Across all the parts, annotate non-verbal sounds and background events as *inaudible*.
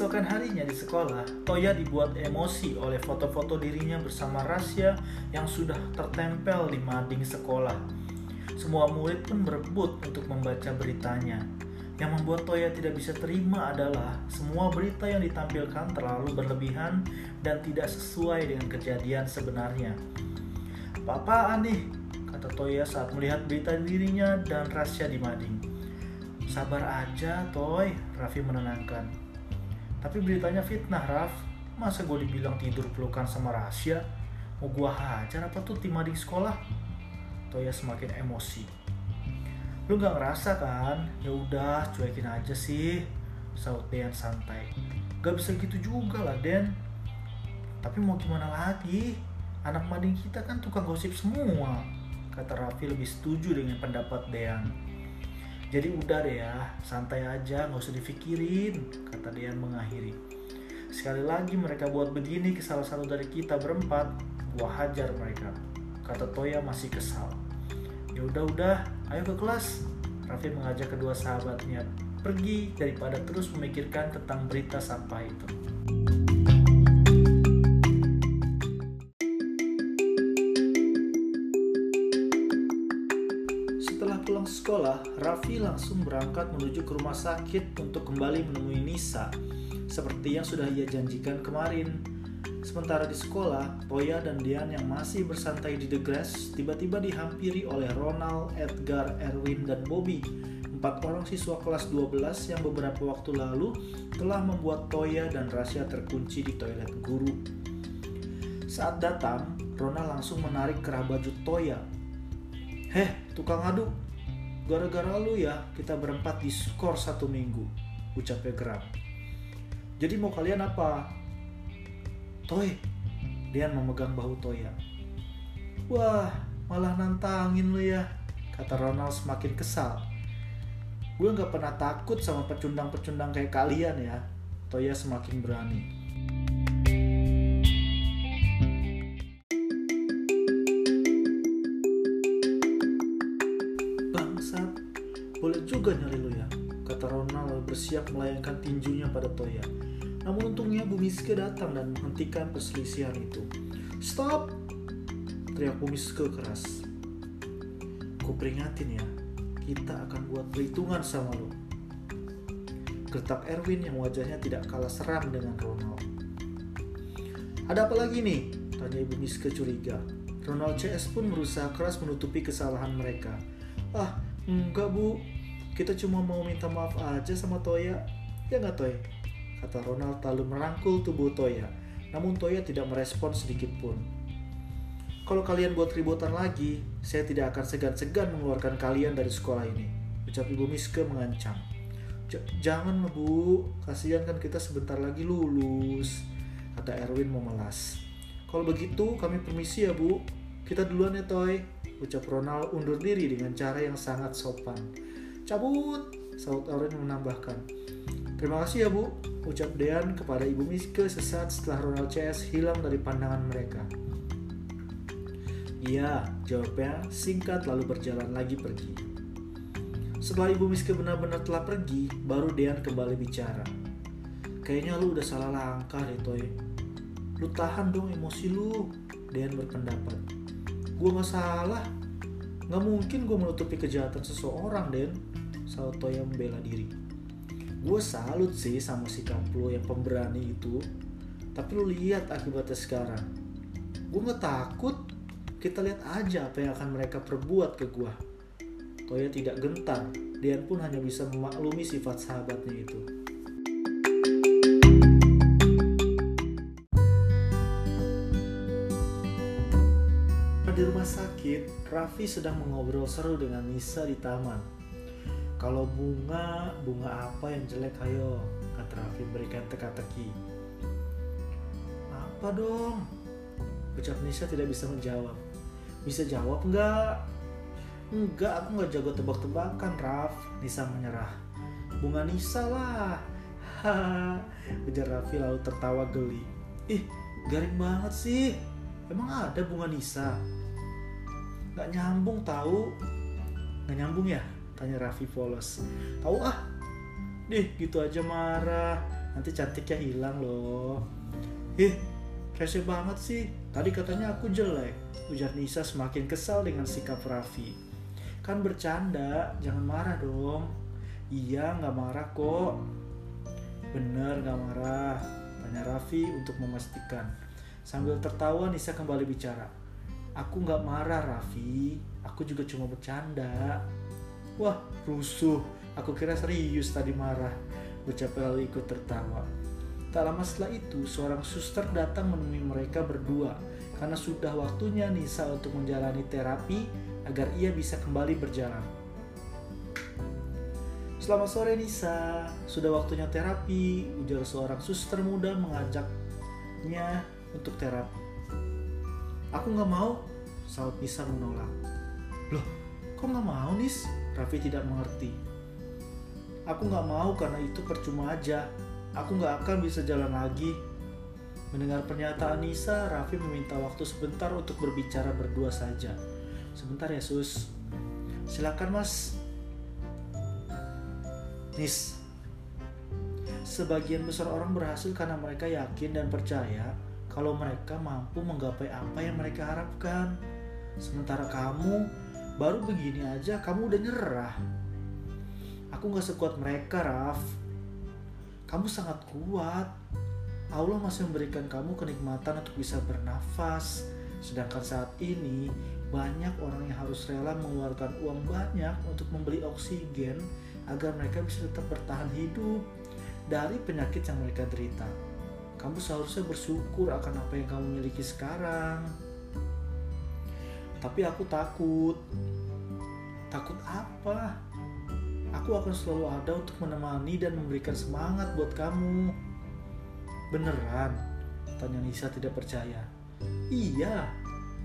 Keesokan harinya di sekolah, Toya dibuat emosi oleh foto-foto dirinya bersama Rasya yang sudah tertempel di mading sekolah. Semua murid pun berebut untuk membaca beritanya. Yang membuat Toya tidak bisa terima adalah semua berita yang ditampilkan terlalu berlebihan dan tidak sesuai dengan kejadian sebenarnya. Apa-apaan nih? Kata Toya saat melihat berita dirinya dan Rasya di mading. Sabar aja, Toy, Raffi menenangkan. Tapi beritanya fitnah, Raf. Masa gue dibilang tidur pelukan sama Rasya? Mau gue hajar apa tuh tim mading sekolah? Toya semakin emosi. Lu gak ngerasa kan? Ya udah, cuekin aja sih. Saut Dean santai. Gak bisa gitu juga lah, Den. Tapi mau gimana lagi? Anak mading kita kan tukang gosip semua. Kata Raffi lebih setuju dengan pendapat Dean. Jadi udah deh ya, santai aja, nggak usah dipikirin, kata Dean mengakhiri. Sekali lagi mereka buat begini ke salah satu dari kita berempat, gua hajar mereka. Kata Toya masih kesal. Ya udah udah, ayo ke kelas. Raffi mengajak kedua sahabatnya pergi daripada terus memikirkan tentang berita sampah itu. Raffi langsung berangkat menuju ke rumah sakit untuk kembali menemui Nisa, seperti yang sudah ia janjikan kemarin. Sementara di sekolah, Toya dan Dian yang masih bersantai di The Grass tiba-tiba dihampiri oleh Ronald, Edgar, Erwin, dan Bobby, empat orang siswa kelas 12 yang beberapa waktu lalu telah membuat Toya dan Rasya terkunci di toilet guru. Saat datang, Ronald langsung menarik kerah baju Toya. Heh, tukang aduk, gara-gara lu ya kita berempat di skor satu minggu, ucapnya geram. Jadi mau kalian apa? Toy, Dian memegang bahu Toya. Wah, malah nantangin lu ya, kata Ronald semakin kesal. Gue gak pernah takut sama pecundang-pecundang kayak kalian ya. Toya semakin berani. Bersiap melayangkan tinjunya pada Toya. Namun untungnya Bumiske datang dan menghentikan perselisihan itu. Stop! Teriak Bumiske keras. Ku peringatin ya, kita akan buat perhitungan sama lo. Gertak Erwin yang wajahnya tidak kalah seram dengan Ronald. Ada apa lagi nih? Tanya Ibu Miske curiga. Ronald CS pun berusaha keras menutupi kesalahan mereka. Ah, enggak bu. Kita cuma mau minta maaf aja sama Toya. Ya nggak Toy? Kata Ronald lalu merangkul tubuh Toya. Namun Toya tidak merespon sedikit pun. Kalau kalian buat ributan lagi, saya tidak akan segan-segan mengeluarkan kalian dari sekolah ini. Ucap Ibu Miske mengancam. Jangan bu, kasihan kan kita sebentar lagi lulus. Kata Erwin memelas. Kalau begitu kami permisi ya bu. Kita duluan ya Toy. Ucap Ronald undur diri dengan cara yang sangat sopan. Cabut, saut Erwin menambahkan. Terima kasih ya bu, ucap Dean kepada Ibu Miske sesaat setelah Ronald CS hilang dari pandangan mereka. Iya, jawabnya singkat lalu berjalan lagi pergi. Setelah Ibu Miske benar-benar telah pergi, baru Dean kembali bicara. Kayaknya lu udah salah langkah deh, Toy. Lu tahan dong emosi lu, Dean berpendapat. Gue gak salah. Gak mungkin gue menutupi kejahatan seseorang, Den. Saut Toya membela diri. Gue salut sih sama sikap lu yang pemberani itu. Tapi lu lihat akibatnya sekarang. Gue gak takut. Kita lihat aja apa yang akan mereka perbuat ke gue. Toya tidak gentar. Dian pun hanya bisa memaklumi sifat sahabatnya itu. Di rumah sakit, Raffi sedang mengobrol seru dengan Nisa di taman. Kalau bunga, bunga apa yang jelek ayo, kata Raffi berikan teka-teki. Apa dong? Ucap Nisa tidak bisa menjawab. Bisa jawab nggak? Enggak, aku nggak jago tebak-tebakan, Raf. Nisa menyerah. Bunga Nisa lah. Haha, ujar Raffi lalu tertawa geli. Ih, garing banget sih. Emang ada bunga Nisa? Gak nyambung tahu. Gak nyambung ya? Tanya Raffi polos. Tahu ah. Dih, gitu aja marah. nanti cantiknya hilang loh. Ih rese banget sih. Tadi katanya aku jelek. Ujar Nisa semakin kesal dengan sikap Raffi. Kan bercanda jangan marah dong. Iya nggak marah kok. Bener nggak marah tanya Raffi untuk memastikan. Sambil tertawa Nisa kembali bicara. Aku nggak marah Raffi. Aku juga cuma bercanda wah rusuh aku kira serius tadi marah ucap lalu ikut tertawa tak lama setelah itu seorang suster datang menemui mereka berdua karena sudah waktunya Nisa untuk menjalani terapi agar ia bisa kembali berjalan Selamat sore Nisa, sudah waktunya terapi, ujar seorang suster muda mengajaknya untuk terapi. Aku nggak mau, saut Nisa menolak. Loh, kok nggak mau Nis? Raffi tidak mengerti. Aku nggak mau karena itu percuma aja. Aku nggak akan bisa jalan lagi. Mendengar pernyataan Nisa, Raffi meminta waktu sebentar untuk berbicara berdua saja. Sebentar ya sus. Silakan mas, Nis, sebagian besar orang berhasil karena mereka yakin dan percaya kalau mereka mampu menggapai apa yang mereka harapkan. Sementara kamu baru begini aja, kamu udah nyerah. Aku gak sekuat mereka, Raf. Kamu sangat kuat. Allah masih memberikan kamu kenikmatan untuk bisa bernafas. Sedangkan saat ini, banyak orang yang harus rela mengeluarkan uang banyak untuk membeli oksigen agar mereka bisa tetap bertahan hidup dari penyakit yang mereka derita. Kamu seharusnya bersyukur akan apa yang kamu miliki sekarang. Tapi aku takut. Takut apa? Aku akan selalu ada untuk menemani dan memberikan semangat buat kamu. Beneran? Tanya Nisa tidak percaya. Iya,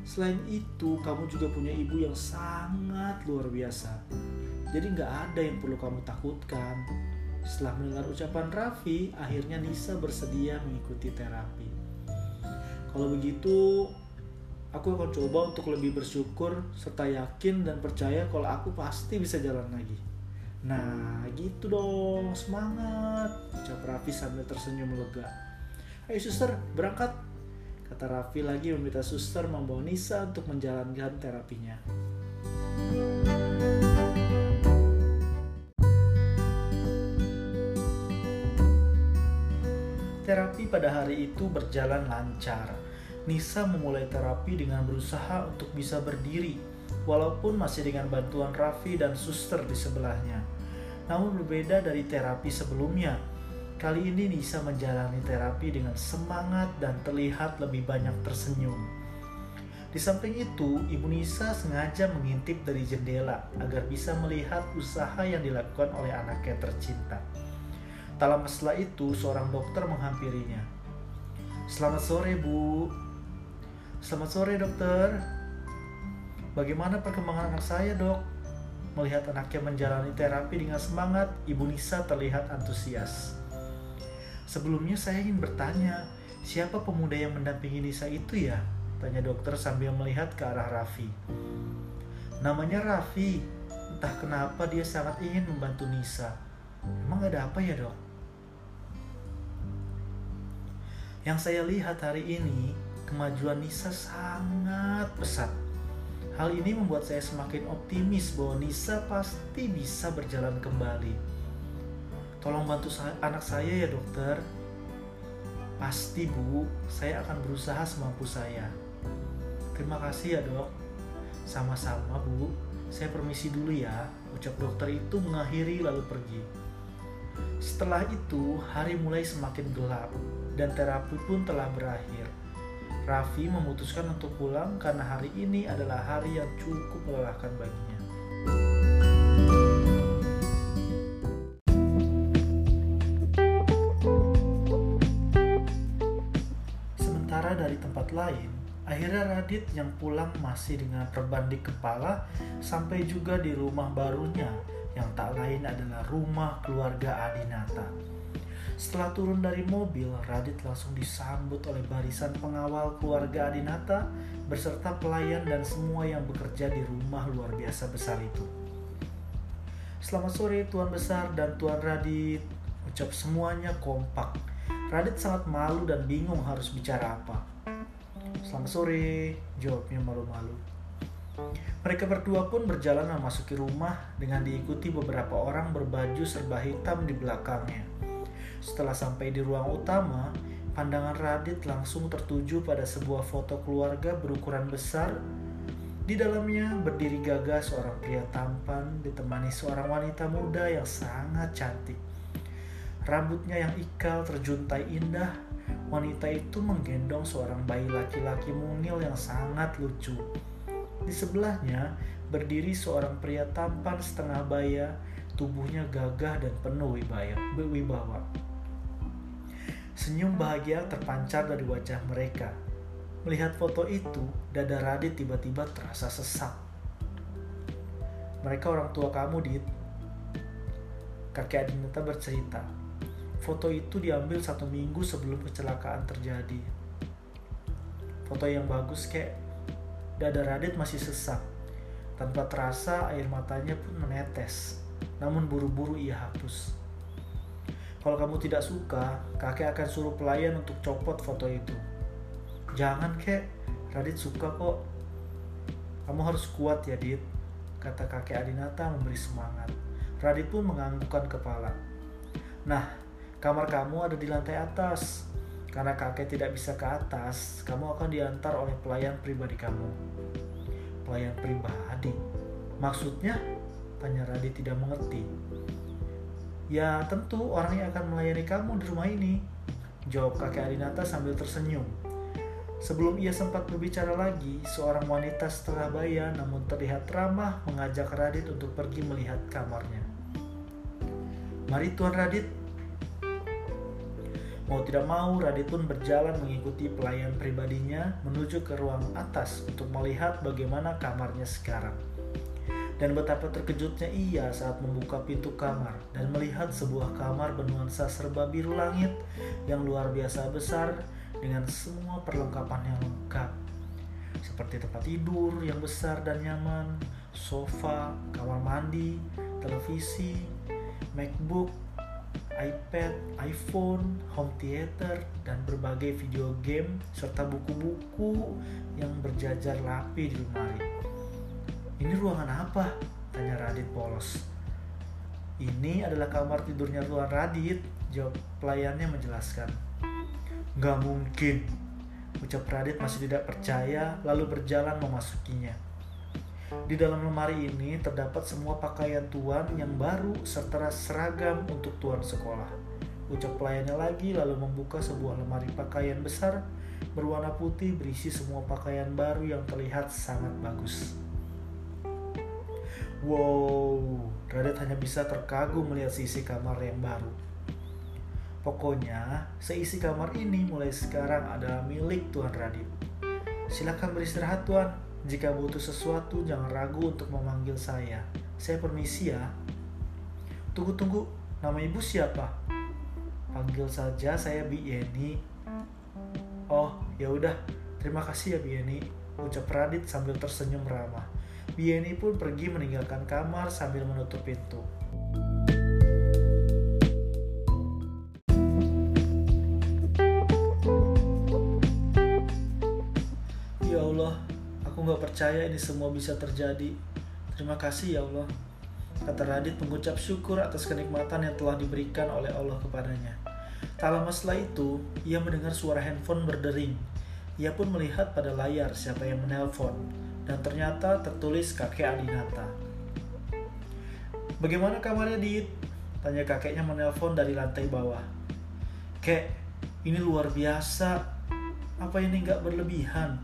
selain itu kamu juga punya ibu yang sangat luar biasa jadi nggak ada yang perlu kamu takutkan. Setelah mendengar ucapan Raffi, akhirnya Nisa bersedia mengikuti terapi. Kalau begitu, aku akan coba untuk lebih bersyukur serta yakin dan percaya kalau aku pasti bisa jalan lagi. Nah, gitu dong, semangat, ucap Raffi sambil tersenyum lega. Ayo suster, berangkat, kata Raffi lagi meminta suster membawa Nisa untuk menjalankan terapinya. Terapi pada hari itu berjalan lancar. Nisa memulai terapi dengan berusaha untuk bisa berdiri, walaupun masih dengan bantuan Raffi dan suster di sebelahnya. Namun berbeda dari terapi sebelumnya, kali ini Nisa menjalani terapi dengan semangat dan terlihat lebih banyak tersenyum. Di samping itu, Ibu Nisa sengaja mengintip dari jendela agar bisa melihat usaha yang dilakukan oleh anaknya tercinta. Tak lama setelah itu, seorang dokter menghampirinya. Selamat sore, Bu. Selamat sore, dokter. Bagaimana perkembangan anak saya, dok? Melihat anaknya menjalani terapi dengan semangat, Ibu Nisa terlihat antusias. Sebelumnya saya ingin bertanya, siapa pemuda yang mendampingi Nisa itu ya? Tanya dokter sambil melihat ke arah Raffi. Namanya Raffi, entah kenapa dia sangat ingin membantu Nisa. Emang ada apa ya dok? Yang saya lihat hari ini, kemajuan Nisa sangat pesat. Hal ini membuat saya semakin optimis bahwa Nisa pasti bisa berjalan kembali. Tolong bantu saya, anak saya ya dokter. Pasti bu, saya akan berusaha semampu saya. Terima kasih ya dok. Sama-sama bu, saya permisi dulu ya. Ucap dokter itu mengakhiri lalu pergi. Setelah itu, hari mulai semakin gelap dan terapi pun telah berakhir. Raffi memutuskan untuk pulang karena hari ini adalah hari yang cukup melelahkan baginya. Sementara dari tempat lain, akhirnya Radit yang pulang masih dengan perbandik kepala sampai juga di rumah barunya yang tak lain adalah rumah keluarga Adinata. Setelah turun dari mobil, Radit langsung disambut oleh barisan pengawal keluarga Adinata beserta pelayan dan semua yang bekerja di rumah luar biasa besar itu. Selamat sore Tuan Besar dan Tuan Radit, ucap semuanya kompak. Radit sangat malu dan bingung harus bicara apa. Selamat sore, jawabnya malu-malu. Mereka berdua pun berjalan memasuki rumah dengan diikuti beberapa orang berbaju serba hitam di belakangnya. Setelah sampai di ruang utama, pandangan Radit langsung tertuju pada sebuah foto keluarga berukuran besar di dalamnya berdiri gagah seorang pria tampan ditemani seorang wanita muda yang sangat cantik. Rambutnya yang ikal terjuntai indah, wanita itu menggendong seorang bayi laki-laki mungil yang sangat lucu. Di sebelahnya berdiri seorang pria tampan setengah baya, tubuhnya gagah dan penuh wibawa. Senyum bahagia terpancar dari wajah mereka Melihat foto itu, dada Radit tiba-tiba terasa sesak. Mereka orang tua kamu, Dit. Kakek Adinata bercerita. Foto itu diambil satu minggu sebelum kecelakaan terjadi. Foto yang bagus, kek. Dada Radit masih sesak. Tanpa terasa, air matanya pun menetes. Namun buru-buru ia hapus. Kalau kamu tidak suka, kakek akan suruh pelayan untuk copot foto itu. Jangan kek. Radit suka kok. Kamu harus kuat ya Dit. Kata kakek Adinata memberi semangat. Radit pun menganggukkan kepala. Nah kamar kamu ada di lantai atas. Karena kakek tidak bisa ke atas kamu akan diantar oleh pelayan pribadi kamu. Pelayan pribadi? Maksudnya? Tanya Radit tidak mengerti ya tentu orang yang akan melayani kamu di rumah ini jawab kakek Adinata sambil tersenyum Sebelum ia sempat berbicara lagi, seorang wanita setengah baya namun terlihat ramah mengajak Radit untuk pergi melihat kamarnya. Mari Tuan Radit. Mau tidak mau, Radit pun berjalan mengikuti pelayan pribadinya menuju ke ruang atas untuk melihat bagaimana kamarnya sekarang. Dan betapa terkejutnya ia saat membuka pintu kamar dan melihat sebuah kamar bernuansa serba biru langit yang luar biasa besar dengan semua perlengkapan yang lengkap seperti tempat tidur yang besar dan nyaman, sofa, kamar mandi, televisi, MacBook, iPad, iPhone, home theater, dan berbagai video game serta buku-buku yang berjajar rapi di lemari. Ini ruangan apa? Tanya Radit polos. Ini adalah kamar tidurnya Tuan Radit, jawab pelayannya menjelaskan. Gak mungkin. Ucap Radit masih tidak percaya, lalu berjalan memasukinya. Di dalam lemari ini terdapat semua pakaian tuan yang baru serta seragam untuk tuan sekolah. Ucap pelayannya lagi lalu membuka sebuah lemari pakaian besar berwarna putih berisi semua pakaian baru yang terlihat sangat bagus. Wow, Radit hanya bisa terkagum melihat sisi kamar yang baru. Pokoknya, seisi kamar ini mulai sekarang adalah milik Tuan Radit. Silakan beristirahat Tuan. Jika butuh sesuatu, jangan ragu untuk memanggil saya. Saya permisi ya. Tunggu-tunggu, nama ibu siapa? Panggil saja saya Bi Yeni. Oh, ya udah. Terima kasih ya Bi Yeni. Ucap Radit sambil tersenyum ramah. Bi Yeni pun pergi meninggalkan kamar sambil menutup pintu. nggak percaya ini semua bisa terjadi. Terima kasih ya Allah. Kata Radit mengucap syukur atas kenikmatan yang telah diberikan oleh Allah kepadanya. Tak lama setelah itu, ia mendengar suara handphone berdering. Ia pun melihat pada layar siapa yang menelpon, dan ternyata tertulis kakek Adinata. Bagaimana kamarnya, Dit? Tanya kakeknya menelpon dari lantai bawah. Kek, ini luar biasa. Apa ini nggak berlebihan?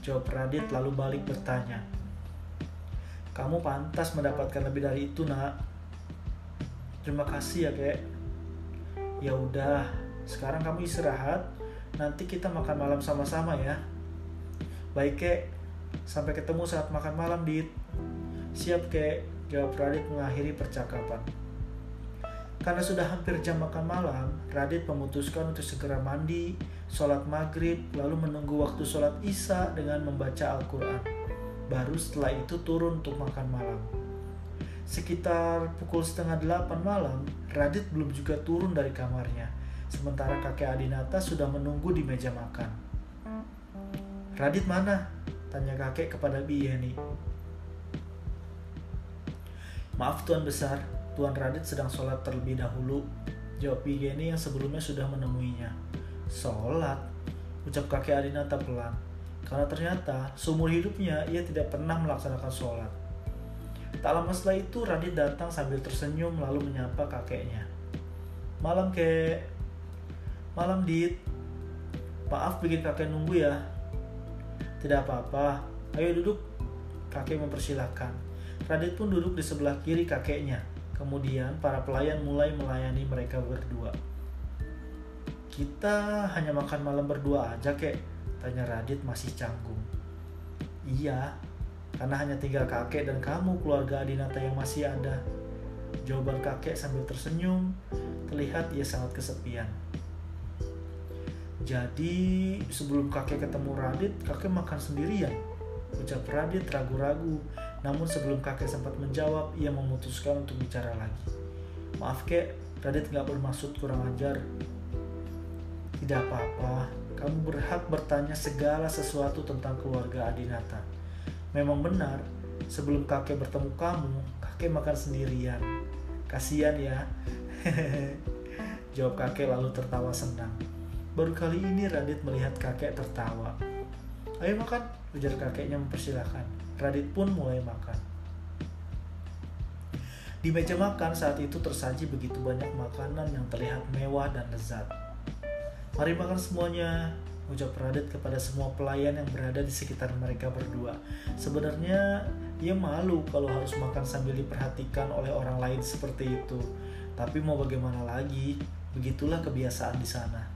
Jawab Radit lalu balik bertanya. Kamu pantas mendapatkan lebih dari itu, nak. Terima kasih ya, kek. Ya udah, sekarang kamu istirahat. Nanti kita makan malam sama-sama ya. Baik, kek. Sampai ketemu saat makan malam, Dit. Siap, kek. Jawab Radit mengakhiri percakapan. Karena sudah hampir jam makan malam, Radit memutuskan untuk segera mandi, sholat maghrib, lalu menunggu waktu sholat isya dengan membaca Al-Quran. Baru setelah itu turun untuk makan malam. Sekitar pukul setengah delapan malam, Radit belum juga turun dari kamarnya. Sementara kakek Adinata sudah menunggu di meja makan. Radit mana? Tanya kakek kepada Biyeni. Maaf Tuan Besar, Tuan Radit sedang sholat terlebih dahulu. Jawab Biyeni yang sebelumnya sudah menemuinya. Sholat? Ucap kakek Adinata pelan. Karena ternyata seumur hidupnya ia tidak pernah melaksanakan sholat. Tak lama setelah itu Radit datang sambil tersenyum lalu menyapa kakeknya. Malam kek. Malam dit. Maaf bikin kakek nunggu ya. Tidak apa-apa. Ayo duduk. Kakek mempersilahkan. Radit pun duduk di sebelah kiri kakeknya. Kemudian para pelayan mulai melayani mereka berdua. Kita hanya makan malam berdua aja kek. Tanya Radit masih canggung. Iya, karena hanya tinggal kakek dan kamu keluarga Adinata yang masih ada. Jawaban kakek sambil tersenyum, terlihat ia sangat kesepian. Jadi sebelum kakek ketemu Radit, kakek makan sendirian. Ucap Radit ragu-ragu, namun sebelum kakek sempat menjawab, ia memutuskan untuk bicara lagi. Maaf kek, Radit nggak bermaksud kurang ajar. Tidak apa-apa, kamu berhak bertanya segala sesuatu tentang keluarga Adinata Memang benar, sebelum kakek bertemu kamu, kakek makan sendirian. Kasian ya. *laughs* Jawab kakek lalu tertawa senang. Baru kali ini Radit melihat kakek tertawa. Ayo makan, ujar kakeknya mempersilahkan. Radit pun mulai makan. Di meja makan saat itu tersaji begitu banyak makanan yang terlihat mewah dan lezat. Mari makan semuanya, ucap Radit kepada semua pelayan yang berada di sekitar mereka berdua. Sebenarnya ia malu kalau harus makan sambil diperhatikan oleh orang lain seperti itu. Tapi mau bagaimana lagi, begitulah kebiasaan di sana.